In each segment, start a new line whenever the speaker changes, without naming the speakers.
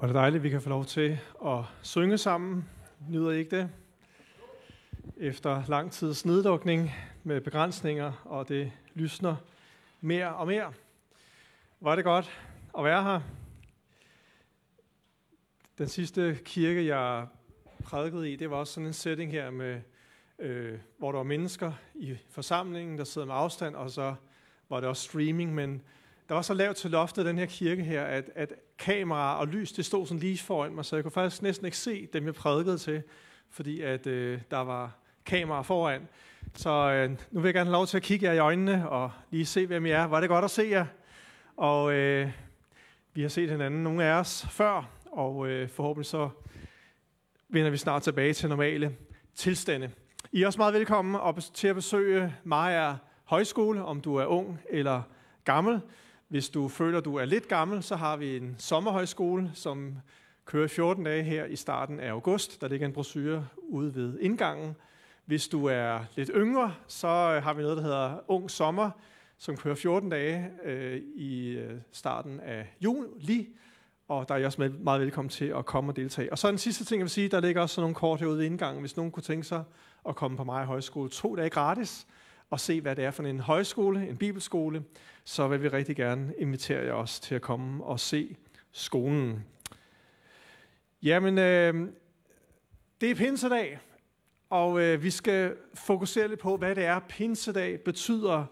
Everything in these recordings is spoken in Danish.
Hvor er det dejligt, at vi kan få lov til at synge sammen. Nyder I ikke det? Efter lang tids nedlukning med begrænsninger, og det lysner mere og mere. Var det godt at være her? Den sidste kirke, jeg prædikede i, det var også sådan en setting her, med, øh, hvor der var mennesker i forsamlingen, der sidder med afstand, og så var det også streaming, men der var så lavt til loftet den her kirke her, at, at kamera og lys, det stod sådan lige foran mig, så jeg kunne faktisk næsten ikke se dem, jeg prædikede til, fordi at øh, der var kamera foran. Så øh, nu vil jeg gerne have lov til at kigge jer i øjnene og lige se, hvem I er. Var det godt at se jer? Og øh, vi har set hinanden, nogle af os, før, og øh, forhåbentlig så vender vi snart tilbage til normale tilstande. I er også meget velkommen til at besøge Maja Højskole, om du er ung eller gammel. Hvis du føler, du er lidt gammel, så har vi en sommerhøjskole, som kører 14 dage her i starten af august. Der ligger en brochure ude ved indgangen. Hvis du er lidt yngre, så har vi noget, der hedder Ung Sommer, som kører 14 dage øh, i øh, starten af juli. Og der er I også meget velkommen til at komme og deltage. Og så den sidste ting, jeg vil sige, der ligger også sådan nogle kort herude ved indgangen. Hvis nogen kunne tænke sig at komme på mig højskole to dage gratis, og se, hvad det er for en højskole, en bibelskole, så vil vi rigtig gerne invitere jer også til at komme og se skolen. Jamen, øh, det er pinsedag, og øh, vi skal fokusere lidt på, hvad det er, pinsedag betyder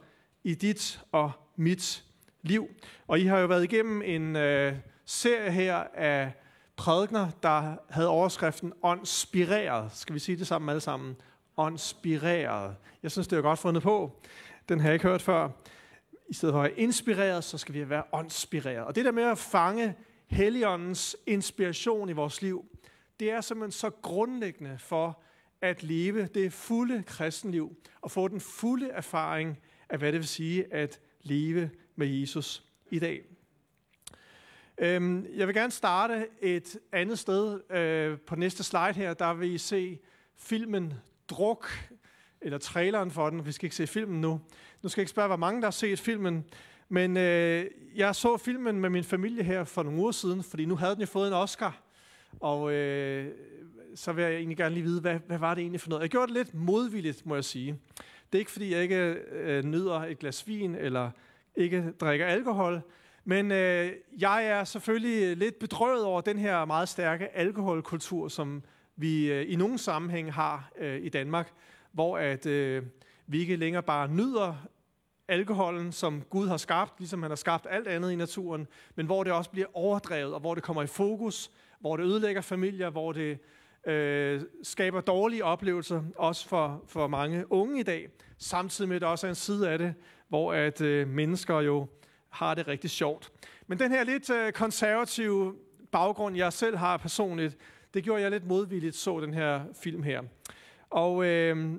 i dit og mit liv. Og I har jo været igennem en øh, serie her af prædikner, der havde overskriften åndspireret. Skal vi sige det sammen alle sammen? Åndspireret. Jeg synes, det er godt fundet på. Den har jeg ikke hørt før. I stedet for at være inspireret, så skal vi være åndspireret. Og det der med at fange Helligåndens inspiration i vores liv, det er simpelthen så grundlæggende for at leve det fulde kristenliv og få den fulde erfaring af, hvad det vil sige at leve med Jesus i dag. Øhm, jeg vil gerne starte et andet sted. Øh, på næste slide her, der vil I se filmen Druk, eller traileren for den. Vi skal ikke se filmen nu. Nu skal jeg ikke spørge, hvor mange der har set filmen, men øh, jeg så filmen med min familie her for nogle uger siden, fordi nu havde den jo fået en Oscar. Og øh, så vil jeg egentlig gerne lige vide, hvad, hvad var det egentlig for noget? Jeg gjorde det lidt modvilligt, må jeg sige. Det er ikke, fordi jeg ikke øh, nyder et glas vin, eller ikke drikker alkohol, men øh, jeg er selvfølgelig lidt bedrøvet over den her meget stærke alkoholkultur, som vi øh, i nogle sammenhæng har øh, i Danmark, hvor at øh, vi ikke længere bare nyder alkoholen, som Gud har skabt, ligesom han har skabt alt andet i naturen, men hvor det også bliver overdrevet, og hvor det kommer i fokus, hvor det ødelægger familier, hvor det øh, skaber dårlige oplevelser, også for, for mange unge i dag, samtidig med, at der også er en side af det, hvor at øh, mennesker jo har det rigtig sjovt. Men den her lidt øh, konservative baggrund, jeg selv har personligt, det gjorde jeg lidt modvilligt, så den her film her. Og øh,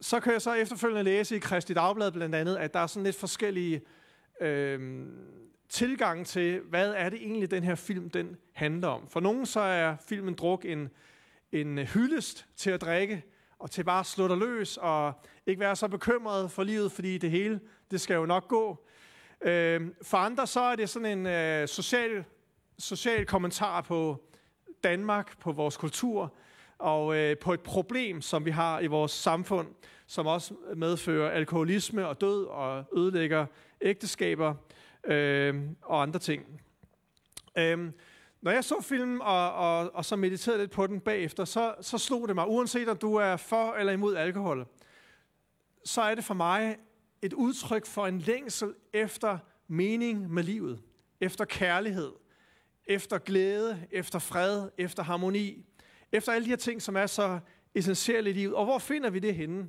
så kan jeg så efterfølgende læse i Kristi Dagblad blandt andet, at der er sådan lidt forskellige øh, tilgange til, hvad er det egentlig, den her film den handler om. For nogen så er filmen Druk en, en hyldest til at drikke, og til bare at slå dig løs, og ikke være så bekymret for livet, fordi det hele, det skal jo nok gå. Øh, for andre så er det sådan en øh, social, social kommentar på Danmark, på vores kultur, og øh, på et problem, som vi har i vores samfund, som også medfører alkoholisme og død og ødelægger ægteskaber øh, og andre ting. Øh, når jeg så filmen og, og, og så mediterede lidt på den bagefter, så, så slog det mig, uanset om du er for eller imod alkohol, så er det for mig et udtryk for en længsel efter mening med livet, efter kærlighed, efter glæde, efter fred, efter harmoni, efter alle de her ting, som er så essentielle i livet. Og hvor finder vi det henne?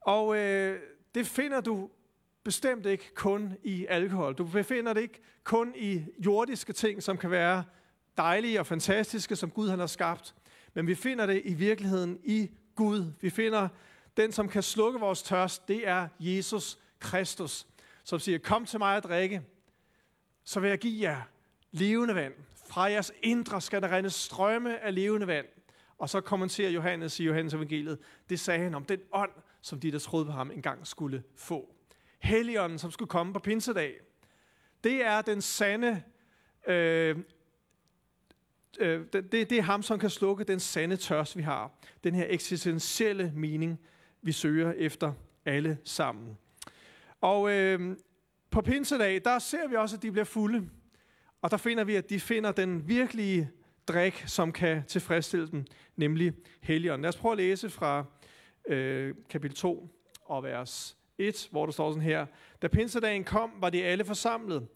Og øh, det finder du bestemt ikke kun i alkohol. Du befinder det ikke kun i jordiske ting, som kan være dejlige og fantastiske, som Gud han har skabt. Men vi finder det i virkeligheden i Gud. Vi finder den, som kan slukke vores tørst, det er Jesus Kristus, som siger, kom til mig at drikke, så vil jeg give jer levende vand. Fra jeres indre skal der rende strømme af levende vand. Og så kommenterer Johannes i Johannes evangeliet, det sagde han om den ånd, som de, der troede på ham, engang skulle få. Helligånden, som skulle komme på pinsedag. Det er den sande øh, øh, det, det er ham, som kan slukke den sande tørst, vi har. Den her eksistentielle mening, vi søger efter alle sammen. Og øh, på pinsedag, der ser vi også, at de bliver fulde. Og der finder vi, at de finder den virkelige drik, som kan tilfredsstille dem, nemlig Helligånden. Lad os prøve at læse fra øh, kapitel 2 og vers 1, hvor der står sådan her. Da pinsedagen kom, var de alle forsamlet,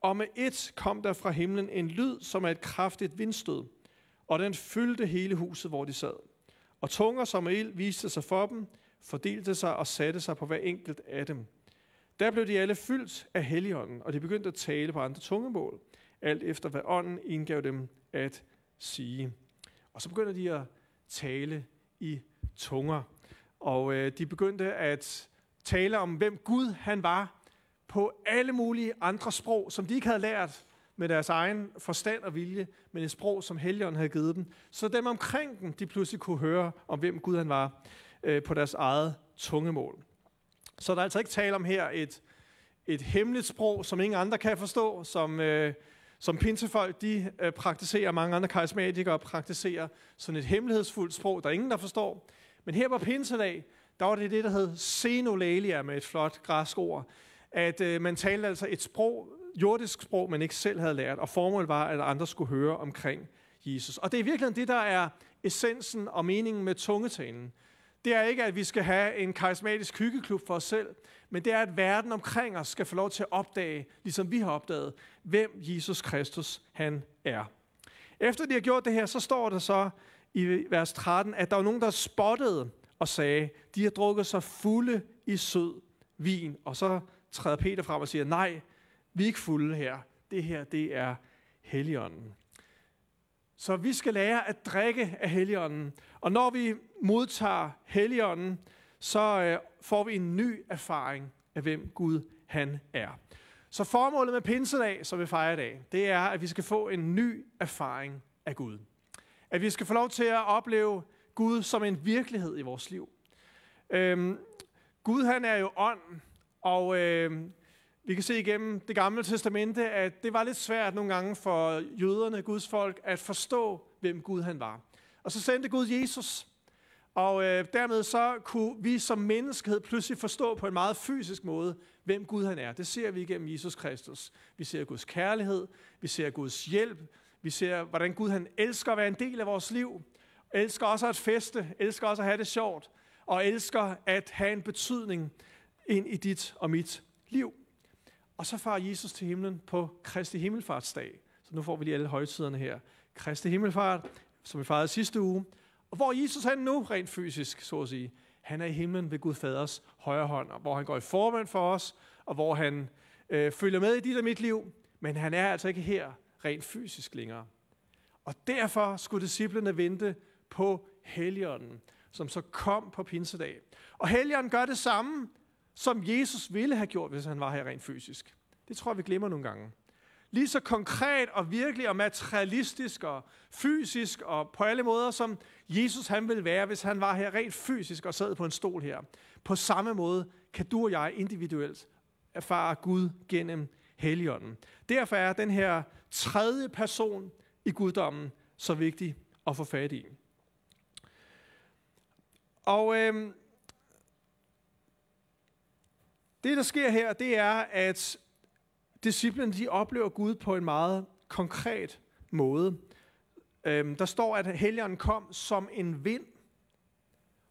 og med et kom der fra himlen en lyd, som er et kraftigt vindstød, og den fyldte hele huset, hvor de sad. Og tunger som ild viste sig for dem, fordelte sig og satte sig på hver enkelt af dem. Der blev de alle fyldt af Helligånden, og de begyndte at tale på andre tungemål, alt efter hvad ånden indgav dem at sige. Og så begynder de at tale i tunger. Og øh, de begyndte at tale om, hvem Gud han var, på alle mulige andre sprog, som de ikke havde lært med deres egen forstand og vilje, men et sprog, som Helligånden havde givet dem. Så dem omkring dem, de pludselig kunne høre om, hvem Gud han var, øh, på deres eget tungemål. Så der er altså ikke tale om her et, et hemmeligt sprog, som ingen andre kan forstå, som, øh, som pinsefolk de øh, praktiserer, mange andre karismatikere praktiserer sådan et hemmelighedsfuldt sprog, der ingen der forstår. Men her på pinsedag, der var det det, der hed senolalia med et flot græsk ord. At øh, man talte altså et sprog, jordisk sprog, man ikke selv havde lært, og formålet var, at andre skulle høre omkring Jesus. Og det er virkelig det, der er essensen og meningen med tungetalen det er ikke, at vi skal have en karismatisk hyggeklub for os selv, men det er, at verden omkring os skal få lov til at opdage, ligesom vi har opdaget, hvem Jesus Kristus han er. Efter de har gjort det her, så står der så i vers 13, at der var nogen, der spottede og sagde, de har drukket sig fulde i sød vin. Og så træder Peter frem og siger, nej, vi er ikke fulde her. Det her, det er Helligånden. Så vi skal lære at drikke af Helligånden. Og når vi modtager Helligånden, så øh, får vi en ny erfaring af, hvem Gud han er. Så formålet med pinsedag, som vi fejrer i dag, det er, at vi skal få en ny erfaring af Gud. At vi skal få lov til at opleve Gud som en virkelighed i vores liv. Øhm, Gud han er jo ånd, og øh, vi kan se igennem det gamle testamente, at det var lidt svært nogle gange for jøderne, Guds folk, at forstå, hvem Gud han var. Og så sendte Gud Jesus, og øh, dermed så kunne vi som menneskehed pludselig forstå på en meget fysisk måde, hvem Gud han er. Det ser vi igennem Jesus Kristus. Vi ser Guds kærlighed, vi ser Guds hjælp, vi ser, hvordan Gud han elsker at være en del af vores liv, elsker også at feste, elsker også at have det sjovt, og elsker at have en betydning ind i dit og mit liv. Og så far Jesus til himlen på Kristi Himmelfartsdag. Så nu får vi lige alle højtiderne her. Kristi Himmelfart, som vi fejrede sidste uge. Og hvor Jesus han nu rent fysisk, så at sige. Han er i himlen ved Gud Faders højre hånd, og hvor han går i formand for os, og hvor han øh, følger med i dit og mit liv. Men han er altså ikke her rent fysisk længere. Og derfor skulle disciplene vente på Helligånden, som så kom på pinsedag. Og Helligånden gør det samme som Jesus ville have gjort, hvis han var her rent fysisk. Det tror jeg, vi glemmer nogle gange. Lige så konkret og virkelig og materialistisk og fysisk og på alle måder, som Jesus han ville være, hvis han var her rent fysisk og sad på en stol her. På samme måde kan du og jeg individuelt erfare Gud gennem Helligånden. Derfor er den her tredje person i guddommen så vigtig at få fat i. Og øh, det, der sker her, det er, at disciplene de oplever Gud på en meget konkret måde. Øhm, der står, at helgeren kom som en vind,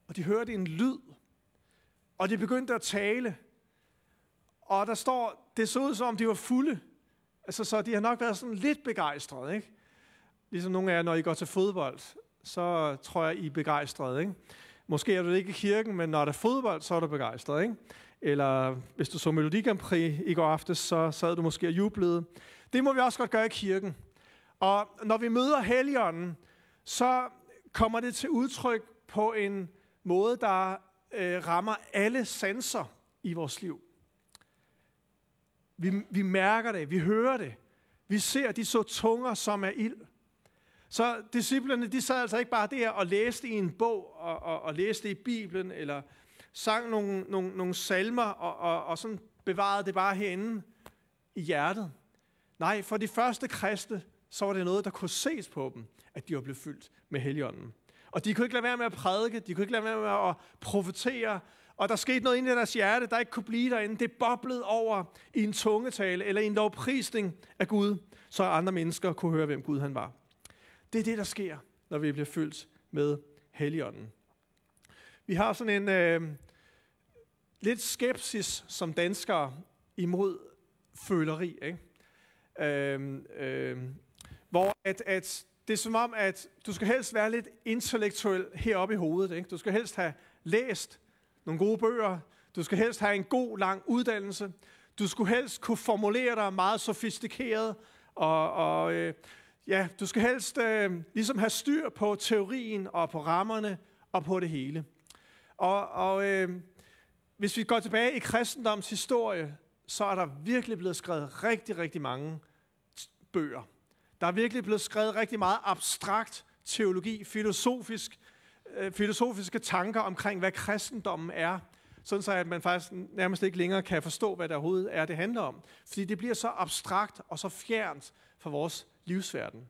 og de hørte en lyd, og de begyndte at tale. Og der står, det så ud som om, de var fulde. Altså, så de har nok været sådan lidt begejstrede, ikke? Ligesom nogle af jer, når I går til fodbold, så tror jeg, I er begejstrede, ikke? Måske er du ikke i kirken, men når der er fodbold, så er du begejstret, ikke? Eller hvis du så Melodi Grand Prix i går aftes, så sad du måske og jublede. Det må vi også godt gøre i kirken. Og når vi møder Helligånden, så kommer det til udtryk på en måde, der øh, rammer alle sanser i vores liv. Vi, vi mærker det, vi hører det. Vi ser de så tunger, som er ild. Så disciplerne, de sad altså ikke bare der og læste i en bog, og, og, og læste i Bibelen, eller sang nogle, nogle, nogle salmer, og, og, og sådan bevarede det bare herinde i hjertet. Nej, for de første kristne, så var det noget, der kunne ses på dem, at de var blevet fyldt med Helligånden. Og de kunne ikke lade være med at prædike, de kunne ikke lade være med at profetere, og der skete noget inde i deres hjerte, der ikke kunne blive derinde. Det boblede over i en tungetale eller i en lovprisning af Gud, så andre mennesker kunne høre, hvem Gud han var. Det er det, der sker, når vi bliver fyldt med Helligånden. Vi har sådan en øh, lidt skepsis som danskere imod føleri. Ikke? Øh, øh, hvor at, at det er som om, at du skal helst være lidt intellektuel heroppe i hovedet. Ikke? Du skal helst have læst nogle gode bøger. Du skal helst have en god, lang uddannelse. Du skulle helst kunne formulere dig meget sofistikeret. Og, og øh, ja, du skal helst øh, ligesom have styr på teorien og på rammerne og på det hele. Og, og øh, hvis vi går tilbage i kristendoms historie, så er der virkelig blevet skrevet rigtig, rigtig mange bøger. Der er virkelig blevet skrevet rigtig meget abstrakt teologi, filosofisk, øh, filosofiske tanker omkring, hvad kristendommen er, sådan så at man faktisk nærmest ikke længere kan forstå, hvad der overhovedet er, det handler om. Fordi det bliver så abstrakt og så fjernt fra vores livsverden.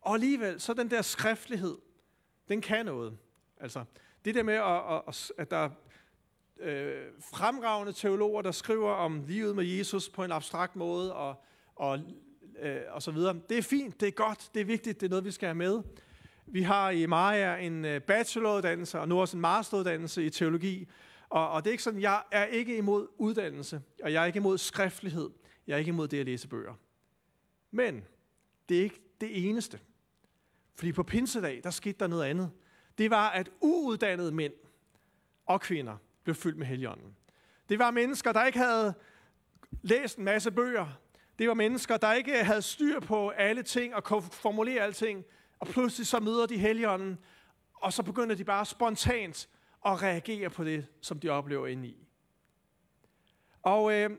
Og alligevel, så den der skriftlighed, den kan noget. Altså, det der med, at, at, at der er øh, fremragende teologer, der skriver om livet med Jesus på en abstrakt måde, og, og, øh, og så videre. Det er fint, det er godt, det er vigtigt, det er noget, vi skal have med. Vi har i Maja en øh, bacheloruddannelse, og nu også en masteruddannelse i teologi. Og, og det er ikke sådan, jeg er ikke imod uddannelse, og jeg er ikke imod skriftlighed. Jeg er ikke imod det at læse bøger. Men det er ikke det eneste. Fordi på pinsedag, der skete der noget andet. Det var, at uuddannede mænd og kvinder blev fyldt med heligånden. Det var mennesker, der ikke havde læst en masse bøger. Det var mennesker, der ikke havde styr på alle ting og kunne formulere alting. Og pludselig så møder de heligånden, og så begynder de bare spontant at reagere på det, som de oplever inde i. Og øh,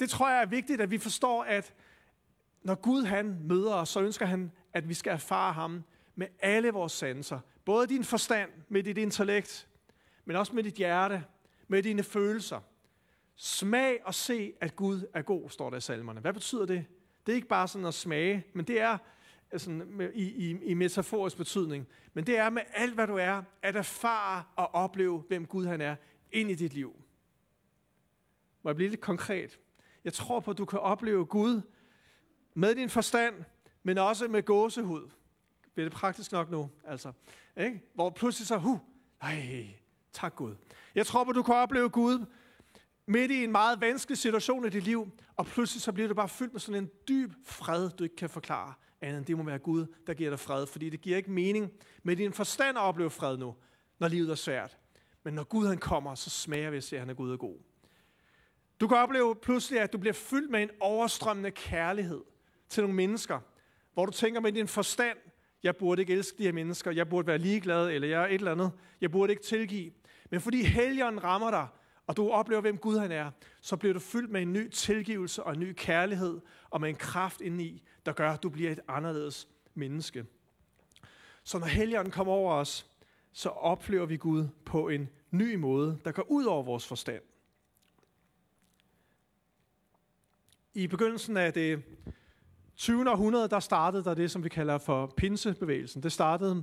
det tror jeg er vigtigt, at vi forstår, at når Gud han møder os, så ønsker han, at vi skal erfare ham med alle vores sanser. Både din forstand, med dit intellekt, men også med dit hjerte, med dine følelser. Smag og se, at Gud er god, står der i salmerne. Hvad betyder det? Det er ikke bare sådan at smage, men det er sådan, i, i, i metaforisk betydning. Men det er med alt, hvad du er, at erfare og opleve, hvem Gud han er, ind i dit liv. Må jeg blive lidt konkret? Jeg tror på, at du kan opleve Gud med din forstand, men også med gåsehud. Bliver det praktisk nok nu? Altså, ikke? Hvor pludselig så, huh, nej, tak Gud. Jeg tror at du kan opleve Gud midt i en meget vanskelig situation i dit liv, og pludselig så bliver du bare fyldt med sådan en dyb fred, du ikke kan forklare andet end det må være Gud, der giver dig fred. Fordi det giver ikke mening med din forstand at opleve fred nu, når livet er svært. Men når Gud han kommer, så smager vi at se, at han er Gud og god. Du kan opleve pludselig, at du bliver fyldt med en overstrømmende kærlighed til nogle mennesker, hvor du tænker med din forstand, jeg burde ikke elske de her mennesker, jeg burde være ligeglad, eller jeg er et eller andet, jeg burde ikke tilgive. Men fordi helgen rammer dig, og du oplever, hvem Gud han er, så bliver du fyldt med en ny tilgivelse og en ny kærlighed, og med en kraft indeni, der gør, at du bliver et anderledes menneske. Så når helgen kommer over os, så oplever vi Gud på en ny måde, der går ud over vores forstand. I begyndelsen af det 20. århundrede, der startede der det, som vi kalder for pinsebevægelsen. Det startede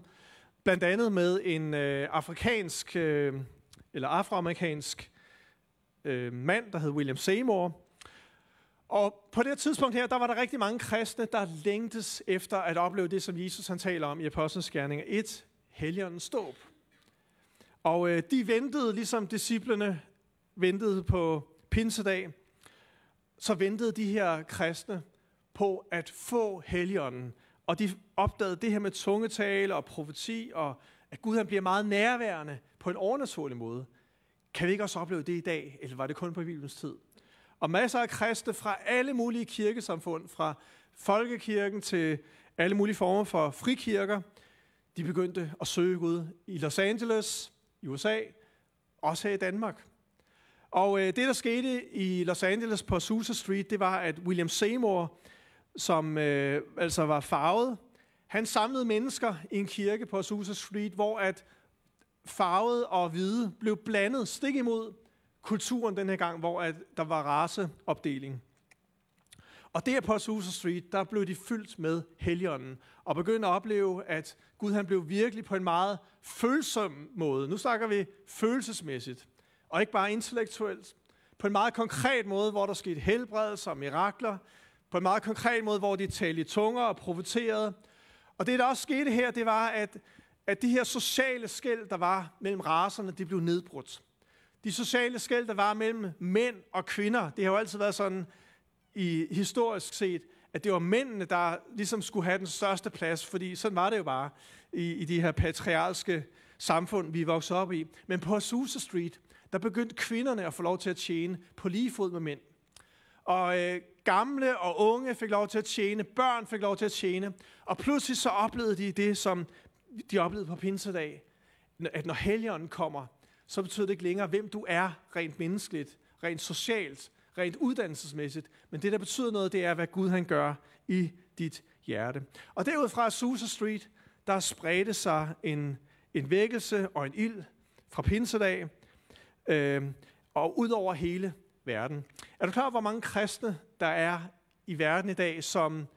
blandt andet med en øh, afrikansk, øh, eller afroamerikansk øh, mand, der hed William Seymour. Og på det tidspunkt her, der var der rigtig mange kristne, der længtes efter at opleve det, som Jesus han taler om i Apostlenes Gerninger 1, Helligåndens ståb. Og øh, de ventede, ligesom disciplene ventede på pinsedag, så ventede de her kristne på at få Helligånden. Og de opdagede det her med tungetale og profeti, og at Gud han bliver meget nærværende på en overnaturlig måde. Kan vi ikke også opleve det i dag, eller var det kun på Bibelens tid? Og masser af kristne fra alle mulige kirkesamfund, fra folkekirken til alle mulige former for frikirker, de begyndte at søge Gud i Los Angeles, i USA, også her i Danmark. Og øh, det, der skete i Los Angeles på Sousa Street, det var, at William Seymour, som øh, altså var farvet, han samlede mennesker i en kirke på Azusa Street, hvor at farvet og hvide blev blandet stik imod kulturen den her gang, hvor at der var raceopdeling. Og der på Azusa Street, der blev de fyldt med helligånden, og begyndte at opleve, at Gud han blev virkelig på en meget følsom måde. Nu snakker vi følelsesmæssigt, og ikke bare intellektuelt. På en meget konkret måde, hvor der skete helbredelser og mirakler. På en meget konkret måde, hvor de talte i tunger og profeterede. Og det, der også skete her, det var, at, at de her sociale skæld, der var mellem raserne, de blev nedbrudt. De sociale skæld, der var mellem mænd og kvinder, det har jo altid været sådan i historisk set, at det var mændene, der ligesom skulle have den største plads, fordi sådan var det jo bare i, i de her patriarkalske samfund, vi voksede op i. Men på Azusa Street, der begyndte kvinderne at få lov til at tjene på lige fod med mænd. Og øh, gamle og unge fik lov til at tjene, børn fik lov til at tjene, og pludselig så oplevede de det, som de oplevede på pinsedag, at når helgenen kommer, så betyder det ikke længere, hvem du er rent menneskeligt, rent socialt, rent uddannelsesmæssigt, men det, der betyder noget, det er, hvad Gud han gør i dit hjerte. Og derud fra Street, der spredte sig en, en vækkelse og en ild fra pinsedag, øh, og ud over hele verden. Er du klar over, hvor mange kristne der er i verden i dag, som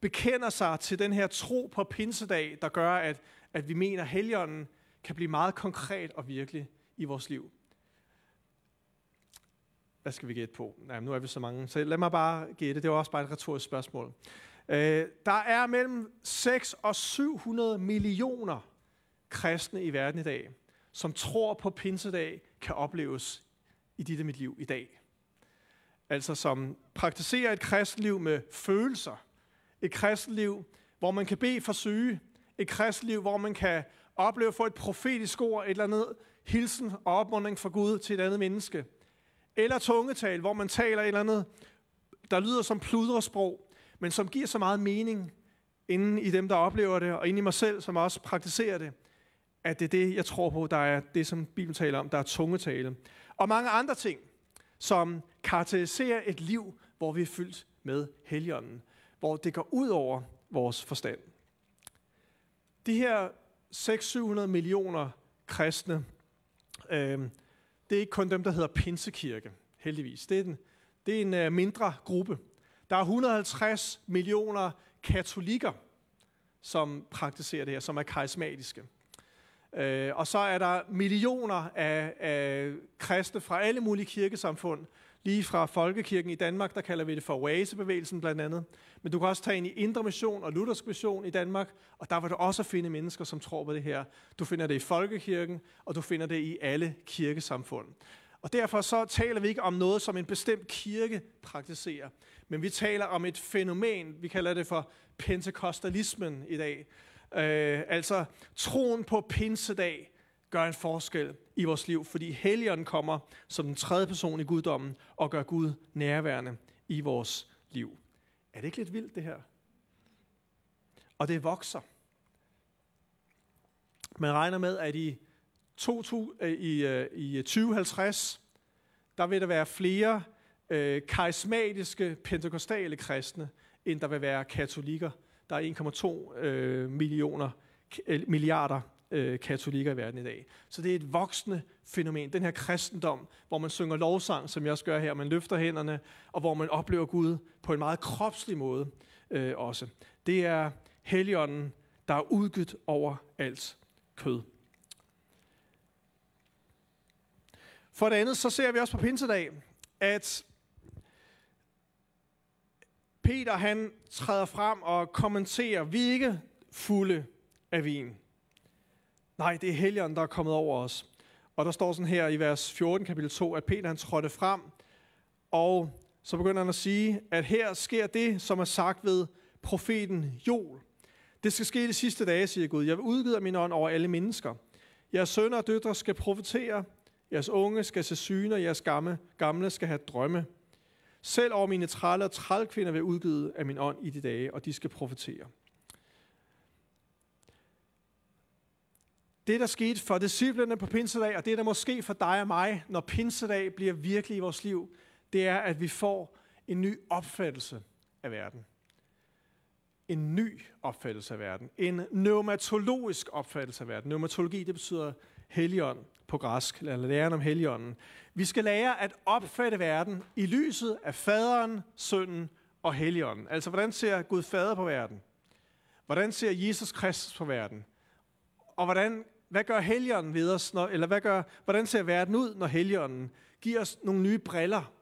bekender sig til den her tro på pinsedag, der gør, at, at vi mener, at helgenen kan blive meget konkret og virkelig i vores liv? Hvad skal vi gætte på? Nej, nu er vi så mange, så lad mig bare gætte. Det var også bare et retorisk spørgsmål. Øh, der er mellem 6 og 700 millioner kristne i verden i dag, som tror på pinsedag kan opleves i dit og mit liv i dag. Altså som praktiserer et kristenliv med følelser. Et kristenliv, hvor man kan bede for syge. Et kristenliv, hvor man kan opleve at få et profetisk ord, et eller andet hilsen og opmuntring fra Gud til et andet menneske. Eller tungetal, hvor man taler et eller andet, der lyder som pludresprog, men som giver så meget mening inden i dem, der oplever det, og inden i mig selv, som også praktiserer det, at det er det, jeg tror på, der er det, som Bibelen taler om, der er tungetale. Og mange andre ting, som karakteriserer et liv, hvor vi er fyldt med helligånden, hvor det går ud over vores forstand. De her 600-700 millioner kristne, øh, det er ikke kun dem, der hedder Pinsekirke, heldigvis. Det er en, det er en uh, mindre gruppe. Der er 150 millioner katolikker, som praktiserer det her, som er karismatiske. Øh, og så er der millioner af, af kristne fra alle mulige kirkesamfund, lige fra Folkekirken i Danmark, der kalder vi det for Oasebevægelsen blandt andet. Men du kan også tage ind i Indre Mission og Luthersk Mission i Danmark, og der vil du også finde mennesker, som tror på det her. Du finder det i Folkekirken, og du finder det i alle kirkesamfund. Og derfor så taler vi ikke om noget, som en bestemt kirke praktiserer, men vi taler om et fænomen, vi kalder det for pentekostalismen i dag. Øh, altså troen på pinsedag, gør en forskel i vores liv, fordi Helligånden kommer som den tredje person i guddommen og gør Gud nærværende i vores liv. Er det ikke lidt vildt, det her? Og det vokser. Man regner med, at i, 2000, øh, i, øh, i 2050, der vil der være flere øh, karismatiske pentekostale kristne, end der vil være katolikker. Der er 1,2 øh, millioner, øh, milliarder øh, katolikker i verden i dag. Så det er et voksende fænomen. Den her kristendom, hvor man synger lovsang, som jeg også gør her, man løfter hænderne, og hvor man oplever Gud på en meget kropslig måde øh, også. Det er Helligånden, der er udgivet over alt kød. For det andet, så ser vi også på pinsedag, at Peter han træder frem og kommenterer, vi er ikke fulde af vin. Nej, det er Helligånden, der er kommet over os. Og der står sådan her i vers 14, kapitel 2, at Peter han trådte frem, og så begynder han at sige, at her sker det, som er sagt ved profeten Joel. Det skal ske de sidste dage, siger Gud. Jeg vil udgive min ånd over alle mennesker. Jeres sønner og døtre skal profetere, jeres unge skal se syne, og jeres gamle, gamle skal have drømme. Selv over mine trælle og trælkvinder vil udgive af min ånd i de dage, og de skal profetere. Det, der skete for disciplerne på pinsedag, og det, der måske for dig og mig, når pinsedag bliver virkelig i vores liv, det er, at vi får en ny opfattelse af verden. En ny opfattelse af verden. En pneumatologisk opfattelse af verden. Pneumatologi, det betyder helligånd på græsk, eller læren om helligånden. Vi skal lære at opfatte verden i lyset af faderen, sønnen og Helligånden. Altså, hvordan ser Gud Fader på verden? Hvordan ser Jesus Kristus på verden? Og hvordan, hvad gør helgenen ved os, når, eller hvad gør, hvordan ser verden ud, når helgenen giver os nogle nye briller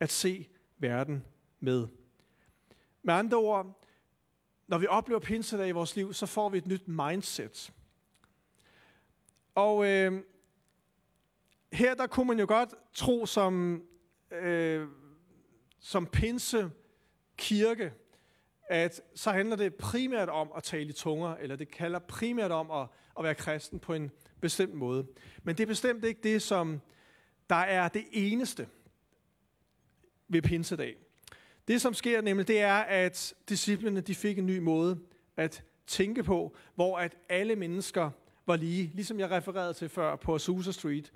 at se verden med? Med andre ord, når vi oplever pinsedag i vores liv, så får vi et nyt mindset. Og øh, her der kunne man jo godt tro som, øh, som pinse kirke, at så handler det primært om at tale i tunger, eller det kalder primært om at, at være kristen på en bestemt måde. Men det er bestemt ikke det, som der er det eneste ved pinsedag. Det, som sker nemlig, det er, at disciplene de fik en ny måde at tænke på, hvor at alle mennesker var lige, ligesom jeg refererede til før på Azusa Street,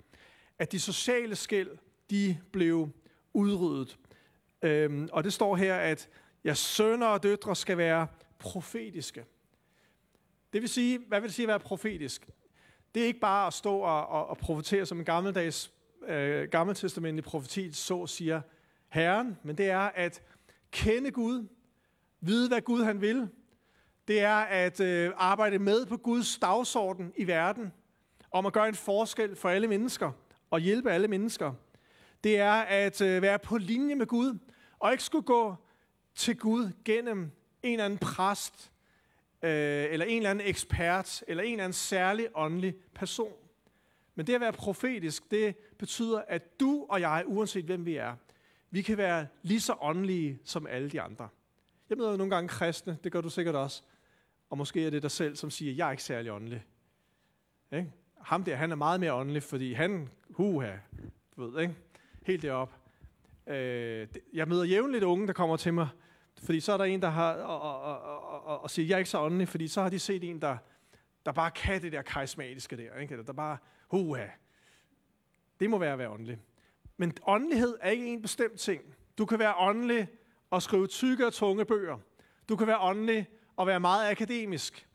at de sociale skæld, de blev udryddet. Øhm, og det står her, at jeres sønner og døtre skal være profetiske. Det vil sige, hvad vil det sige at være profetisk? Det er ikke bare at stå og, og, og profetere som en gammeldags, øh, gammeltestamentlig profeti, så siger Herren, men det er at kende Gud, vide hvad Gud han vil. Det er at øh, arbejde med på Guds dagsorden i verden, om at gøre en forskel for alle mennesker og hjælpe alle mennesker. Det er at øh, være på linje med Gud, og ikke skulle gå til Gud gennem en eller anden præst, øh, eller en eller anden ekspert, eller en eller anden særlig åndelig person. Men det at være profetisk, det betyder, at du og jeg, uanset hvem vi er, vi kan være lige så åndelige som alle de andre. Jeg møder nogle gange kristne, det gør du sikkert også, og måske er det dig selv, som siger, jeg er ikke særlig åndelig. Ikke? Ham der, han er meget mere åndelig, fordi han, huha, du ved, ikke? helt derop. Øh, jeg møder jævnligt unge, der kommer til mig, fordi så er der en, der har, og, og, og, og, og siger, jeg er ikke så åndelig, fordi så har de set en, der, der bare kan det der karismatiske der, ikke? Eller der bare, huha, det må være at være åndelig. Men åndelighed er ikke en bestemt ting. Du kan være åndelig og skrive tykke og tunge bøger. Du kan være åndelig og være meget akademisk.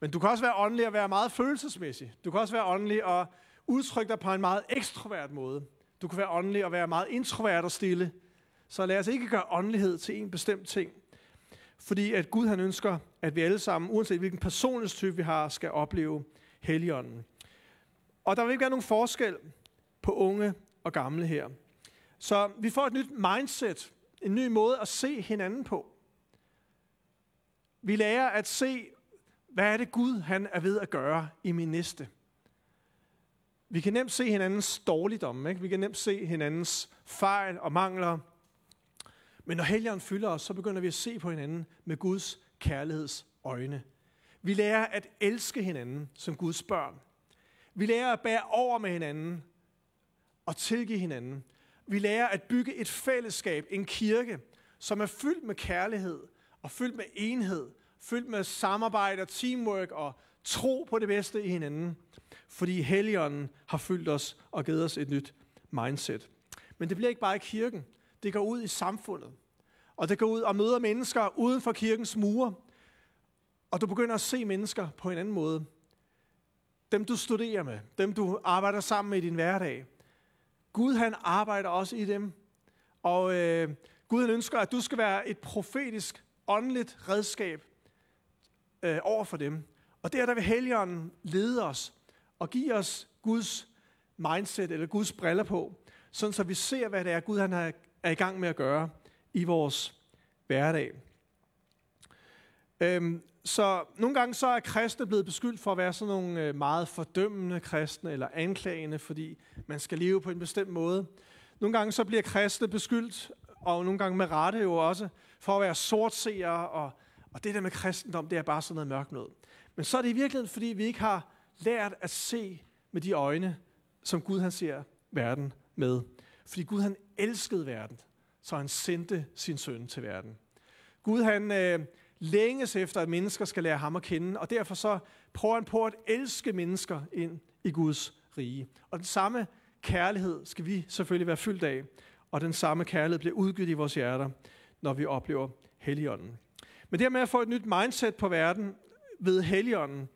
Men du kan også være åndelig og være meget følelsesmæssig. Du kan også være åndelig og udtrykke dig på en meget ekstrovert måde. Du kan være åndelig og være meget introvert og stille. Så lad os ikke gøre åndelighed til en bestemt ting. Fordi at Gud han ønsker, at vi alle sammen, uanset hvilken personlighedstype vi har, skal opleve Helligånden. Og der vil ikke være nogen forskel på unge og gamle her. Så vi får et nyt mindset, en ny måde at se hinanden på. Vi lærer at se, hvad er det Gud han er ved at gøre i min næste. Vi kan nemt se hinandens dårligdomme, ikke? vi kan nemt se hinandens fejl og mangler. Men når helgen fylder os, så begynder vi at se på hinanden med Guds kærligheds øjne. Vi lærer at elske hinanden som Guds børn. Vi lærer at bære over med hinanden og tilgive hinanden. Vi lærer at bygge et fællesskab, en kirke, som er fyldt med kærlighed og fyldt med enhed, fyldt med samarbejde og teamwork og tro på det bedste i hinanden. Fordi Helligånden har fyldt os og givet os et nyt mindset. Men det bliver ikke bare i kirken. Det går ud i samfundet. Og det går ud og møder mennesker uden for kirkens mure. Og du begynder at se mennesker på en anden måde. Dem du studerer med, dem du arbejder sammen med i din hverdag. Gud han arbejder også i dem. Og øh, Gud han ønsker, at du skal være et profetisk, åndeligt redskab øh, over for dem. Og der, der vil Helligånden lede os og give os Guds mindset eller Guds briller på, sådan så vi ser, hvad det er, Gud han er i gang med at gøre i vores hverdag. Øhm, så nogle gange så er kristne blevet beskyldt for at være sådan nogle øh, meget fordømmende kristne eller anklagende, fordi man skal leve på en bestemt måde. Nogle gange så bliver kristne beskyldt, og nogle gange med rette jo også, for at være sortseere, og, og det der med kristendom, det er bare sådan noget mørkt noget. Men så er det i virkeligheden, fordi vi ikke har lært at se med de øjne, som Gud han ser verden med. Fordi Gud han elskede verden, så han sendte sin søn til verden. Gud han øh, længes efter, at mennesker skal lære ham at kende, og derfor så prøver han på at elske mennesker ind i Guds rige. Og den samme kærlighed skal vi selvfølgelig være fyldt af, og den samme kærlighed bliver udgivet i vores hjerter, når vi oplever Helligånden. Men det her med at få et nyt mindset på verden ved Helligånden,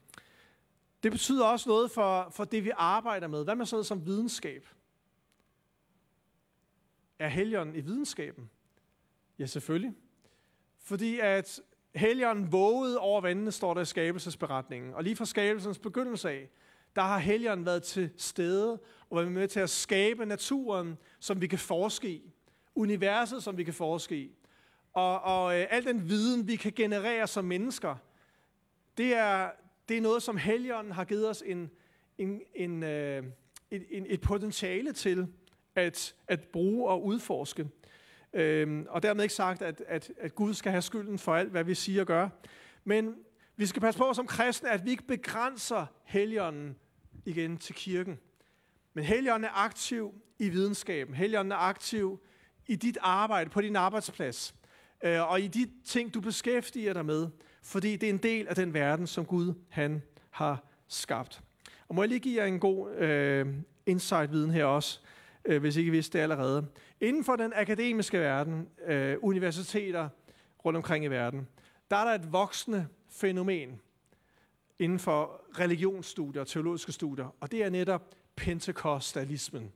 det betyder også noget for, for det, vi arbejder med. Hvad med sådan noget som videnskab? Er helgen i videnskaben? Ja, selvfølgelig. Fordi at helgen vågede over vandene, står der i skabelsesberetningen. Og lige fra skabelsens begyndelse af, der har helgen været til stede og været med til at skabe naturen, som vi kan forske i. Universet, som vi kan forske i. Og, og øh, al den viden, vi kan generere som mennesker, det er, det er noget, som helgen har givet os en, en, en, øh, et, en, et potentiale til at, at bruge og udforske. Øhm, og dermed ikke sagt, at, at, at Gud skal have skylden for alt, hvad vi siger og gør. Men vi skal passe på som kristne, at vi ikke begrænser Helligånden igen til kirken. Men Helligånden er aktiv i videnskaben. Helligånden er aktiv i dit arbejde, på din arbejdsplads. Øh, og i de ting, du beskæftiger dig med. Fordi det er en del af den verden, som Gud han har skabt. Og må jeg lige give jer en god øh, insight-viden her også, øh, hvis I ikke vidste det allerede. Inden for den akademiske verden, øh, universiteter rundt omkring i verden, der er der et voksende fænomen inden for religionsstudier og teologiske studier, og det er netop pentekostalismen.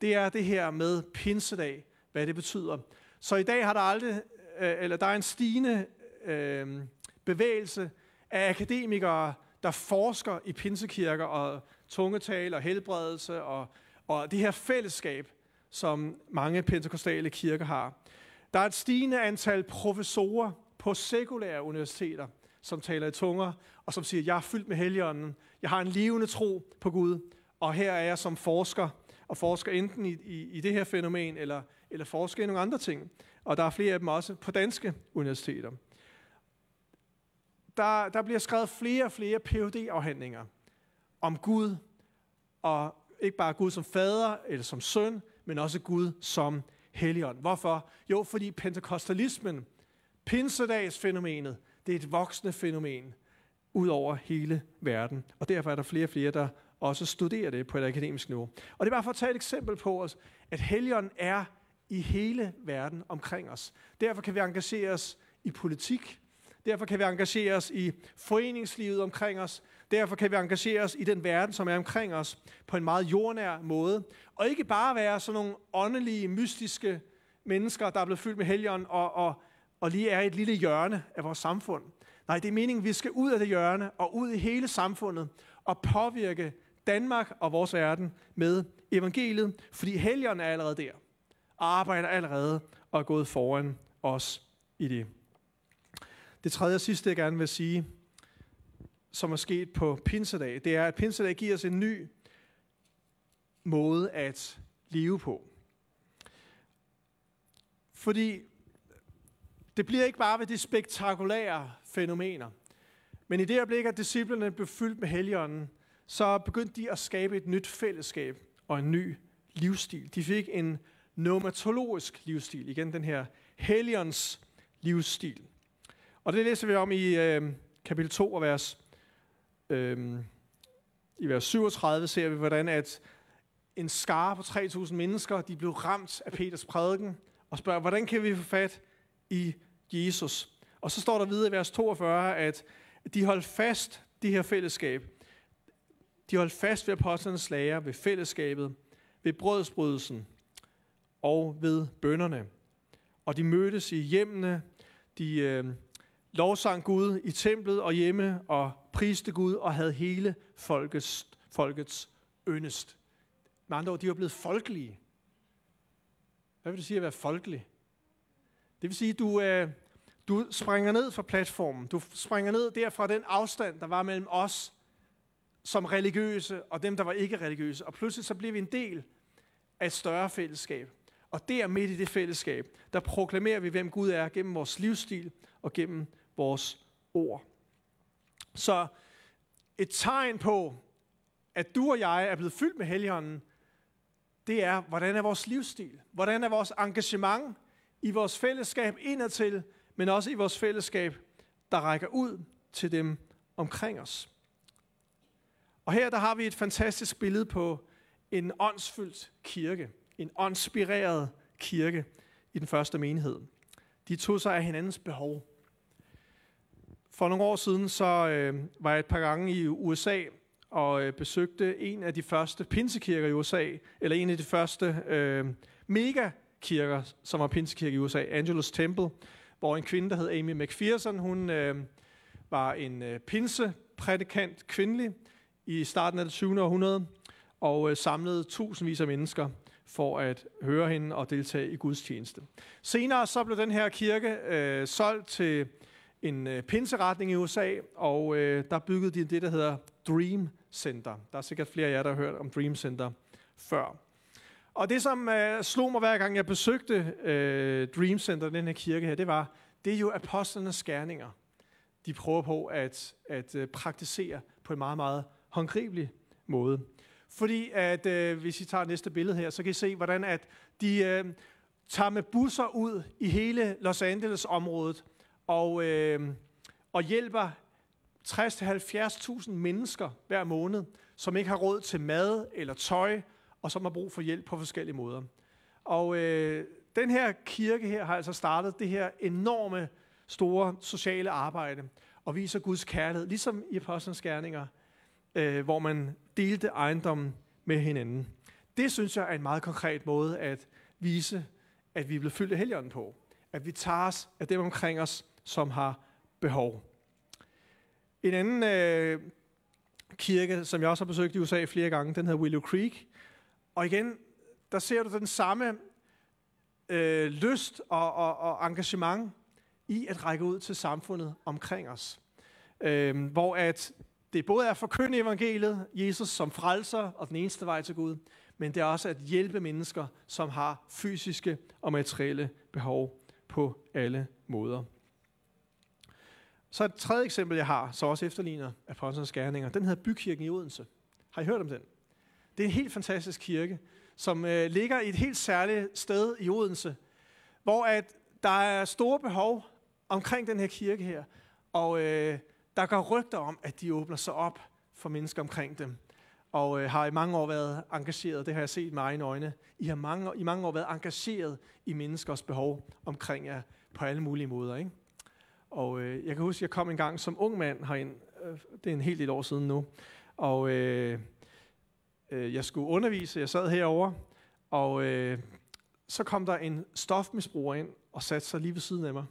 Det er det her med pinsedag, hvad det betyder. Så i dag har der aldrig, øh, eller der er en stigende øh, bevægelse af akademikere, der forsker i pinsekirker og tungetal og helbredelse og, og det her fællesskab, som mange pentekostale kirker har. Der er et stigende antal professorer på sekulære universiteter, som taler i tunger, og som siger, jeg er fyldt med helligånden, jeg har en levende tro på Gud, og her er jeg som forsker, og forsker enten i, i, i det her fænomen, eller, eller forsker i nogle andre ting. Og der er flere af dem også på danske universiteter. Der, der bliver skrevet flere og flere phd afhandlinger om Gud, og ikke bare Gud som fader eller som søn, men også Gud som helligånd. Hvorfor? Jo, fordi pentekostalismen, pinsedagsfænomenet, det er et voksende fænomen ud over hele verden. Og derfor er der flere og flere, der også studerer det på et akademisk niveau. Og det er bare for at tage et eksempel på os, at helligånden er i hele verden omkring os. Derfor kan vi engagere os i politik. Derfor kan vi engagere os i foreningslivet omkring os. Derfor kan vi engagere os i den verden, som er omkring os, på en meget jordnær måde. Og ikke bare være sådan nogle åndelige, mystiske mennesker, der er blevet fyldt med helgen og, og, og lige er i et lille hjørne af vores samfund. Nej, det er meningen, at vi skal ud af det hjørne og ud i hele samfundet og påvirke Danmark og vores verden med evangeliet, fordi helgen er allerede der og arbejder allerede og er gået foran os i det. Det tredje og sidste, jeg gerne vil sige, som er sket på Pinsedag, det er, at Pinsedag giver os en ny måde at leve på. Fordi det bliver ikke bare ved de spektakulære fænomener, men i det øjeblik, at disciplerne blev fyldt med helligånden, så begyndte de at skabe et nyt fællesskab og en ny livsstil. De fik en nomatologisk livsstil, igen den her helligånds livsstil. Og det læser vi om i øh, kapitel 2 og vers Øhm, I vers 37 ser vi, hvordan at en skare på 3.000 mennesker, de blev ramt af Peters prædiken, og spørger, hvordan kan vi få fat i Jesus? Og så står der videre i vers 42, at de holdt fast, det her fællesskab. De holdt fast ved apostlenes lærer, ved fællesskabet, ved brødsbrydelsen og ved bønderne. Og de mødtes i hjemmene, de øh, lovsang Gud i templet og hjemme, og priste Gud og havde hele folkets, folkets yndest. Med andre ord, de var blevet folkelige. Hvad vil det sige at være folkelig? Det vil sige, at du, øh, du springer ned fra platformen. Du springer ned der fra den afstand, der var mellem os som religiøse og dem, der var ikke religiøse. Og pludselig så bliver vi en del af et større fællesskab. Og der midt i det fællesskab, der proklamerer vi, hvem Gud er gennem vores livsstil og gennem vores ord. Så et tegn på, at du og jeg er blevet fyldt med helligånden, det er, hvordan er vores livsstil? Hvordan er vores engagement i vores fællesskab indadtil, men også i vores fællesskab, der rækker ud til dem omkring os. Og her der har vi et fantastisk billede på en åndsfyldt kirke. En åndspireret kirke i den første menighed. De tog sig af hinandens behov. For nogle år siden så øh, var jeg et par gange i USA og øh, besøgte en af de første pinsekirker i USA, eller en af de første øh, megakirker, som var pinsekirker i USA, Angelus Temple, hvor en kvinde, der hed Amy McPherson, hun øh, var en øh, pinseprædikant kvindelig i starten af det 20. århundrede, og øh, samlede tusindvis af mennesker for at høre hende og deltage i gudstjeneste. Senere så blev den her kirke øh, solgt til en øh, pinseretning i USA, og øh, der byggede de det, der hedder Dream Center. Der er sikkert flere af jer, der har hørt om Dream Center før. Og det, som øh, slog mig hver gang, jeg besøgte øh, Dream Center, den her kirke her, det var, det er jo apostlenes skærninger. De prøver på at, at øh, praktisere på en meget, meget håndgribelig måde. Fordi at, øh, hvis I tager næste billede her, så kan I se, hvordan at de øh, tager med busser ud i hele Los Angeles-området og, øh, og hjælper 60-70.000 mennesker hver måned, som ikke har råd til mad eller tøj, og som har brug for hjælp på forskellige måder. Og øh, den her kirke her har altså startet det her enorme, store sociale arbejde, og viser Guds kærlighed, ligesom i Apostlenes Gerninger, øh, hvor man delte ejendommen med hinanden. Det synes jeg er en meget konkret måde at vise, at vi er blevet fyldt af helgen på. At vi tager os af dem omkring os, som har behov. En anden øh, kirke, som jeg også har besøgt i USA flere gange, den hedder Willow Creek. Og igen, der ser du den samme øh, lyst og, og, og engagement i at række ud til samfundet omkring os. Øh, hvor at det både er at forkynde evangeliet, Jesus som frelser og den eneste vej til Gud, men det er også at hjælpe mennesker, som har fysiske og materielle behov på alle måder. Så et tredje eksempel, jeg har, så også efterligner Apostlenes Gerninger, den hedder Bykirken i Odense. Har I hørt om den? Det er en helt fantastisk kirke, som øh, ligger i et helt særligt sted i Odense, hvor at der er store behov omkring den her kirke her. Og øh, der går rygter om, at de åbner sig op for mennesker omkring dem. Og øh, har i mange år været engageret, det har jeg set med egne øjne. I har mange, i mange år været engageret i menneskers behov omkring jer på alle mulige måder. Ikke? Og øh, jeg kan huske, at jeg kom en gang som ung mand herind. Øh, det er en hel del år siden nu. Og øh, øh, jeg skulle undervise. Jeg sad herovre. Og øh, så kom der en stofmisbruger ind og satte sig lige ved siden af mig.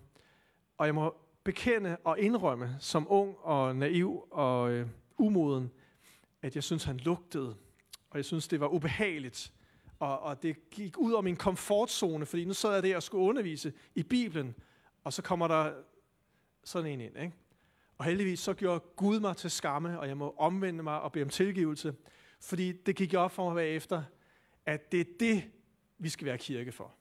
Og jeg må bekende og indrømme som ung og naiv og øh, umoden, at jeg synes, han lugtede. Og jeg synes, det var ubehageligt. Og, og det gik ud af min komfortzone, fordi nu sad jeg der og skulle undervise i Bibelen, og så kommer der sådan en ind. Ikke? Og heldigvis så gjorde Gud mig til skamme, og jeg må omvende mig og bede om tilgivelse, fordi det gik op for mig bagefter, at det er det, vi skal være kirke for.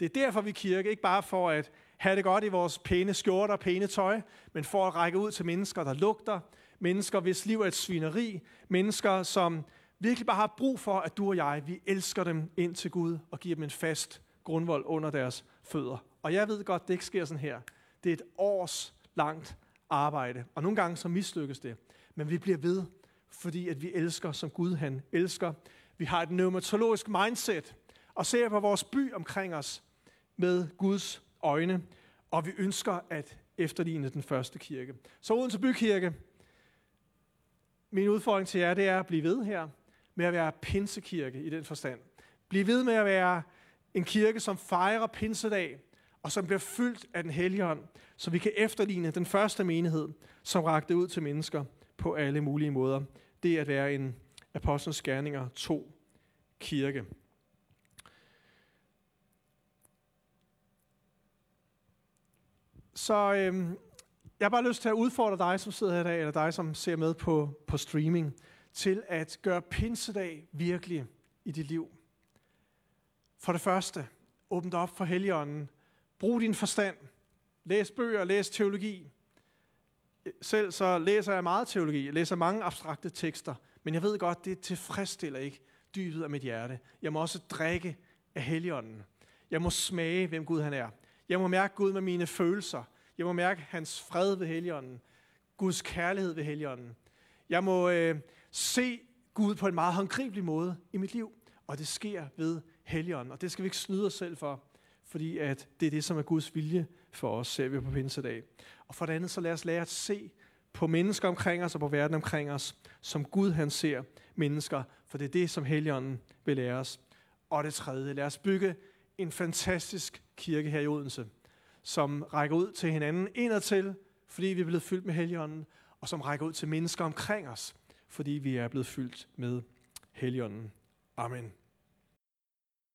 Det er derfor, vi er kirke, ikke bare for at have det godt i vores pæne skjorter og pæne tøj, men for at række ud til mennesker, der lugter, mennesker, hvis liv er et svineri, mennesker, som virkelig bare har brug for, at du og jeg, vi elsker dem ind til Gud og giver dem en fast grundvold under deres fødder. Og jeg ved godt, det ikke sker sådan her. Det er et års langt arbejde, og nogle gange så mislykkes det. Men vi bliver ved, fordi at vi elsker, som Gud han elsker. Vi har et pneumatologisk mindset, og ser på vores by omkring os med Guds øjne, og vi ønsker at efterligne den første kirke. Så Odense Bykirke, min udfordring til jer, det er at blive ved her med at være pinsekirke i den forstand. Bliv ved med at være en kirke, som fejrer pinsedag, og som bliver fyldt af den hellige ånd, så vi kan efterligne den første menighed, som rakte ud til mennesker på alle mulige måder. Det er at være en Apostlenes Gerninger 2 kirke. Så øhm, jeg har bare lyst til at udfordre dig, som sidder her i dag, eller dig, som ser med på, på streaming, til at gøre pinsedag virkelig i dit liv. For det første, åbn dig op for Helligånden. Brug din forstand. Læs bøger, læs teologi. Selv så læser jeg meget teologi. Jeg læser mange abstrakte tekster. Men jeg ved godt, det tilfredsstiller ikke dybet af mit hjerte. Jeg må også drikke af Helligånden. Jeg må smage, hvem Gud han er. Jeg må mærke Gud med mine følelser. Jeg må mærke hans fred ved Helligånden. Guds kærlighed ved Helligånden. Jeg må øh, se Gud på en meget håndgribelig måde i mit liv. Og det sker ved Helligånden. Og det skal vi ikke snyde os selv for, fordi at det er det, som er Guds vilje for os, ser vi på pinsedag. Og for det andet, så lad os lære at se på mennesker omkring os og på verden omkring os, som Gud han ser mennesker, for det er det, som Helligånden vil lære os. Og det tredje, lad os bygge en fantastisk kirke her i Odense, som rækker ud til hinanden indadtil, fordi vi er blevet fyldt med Helligånden, og som rækker ud til mennesker omkring os, fordi vi er blevet fyldt med Helligånden. Amen.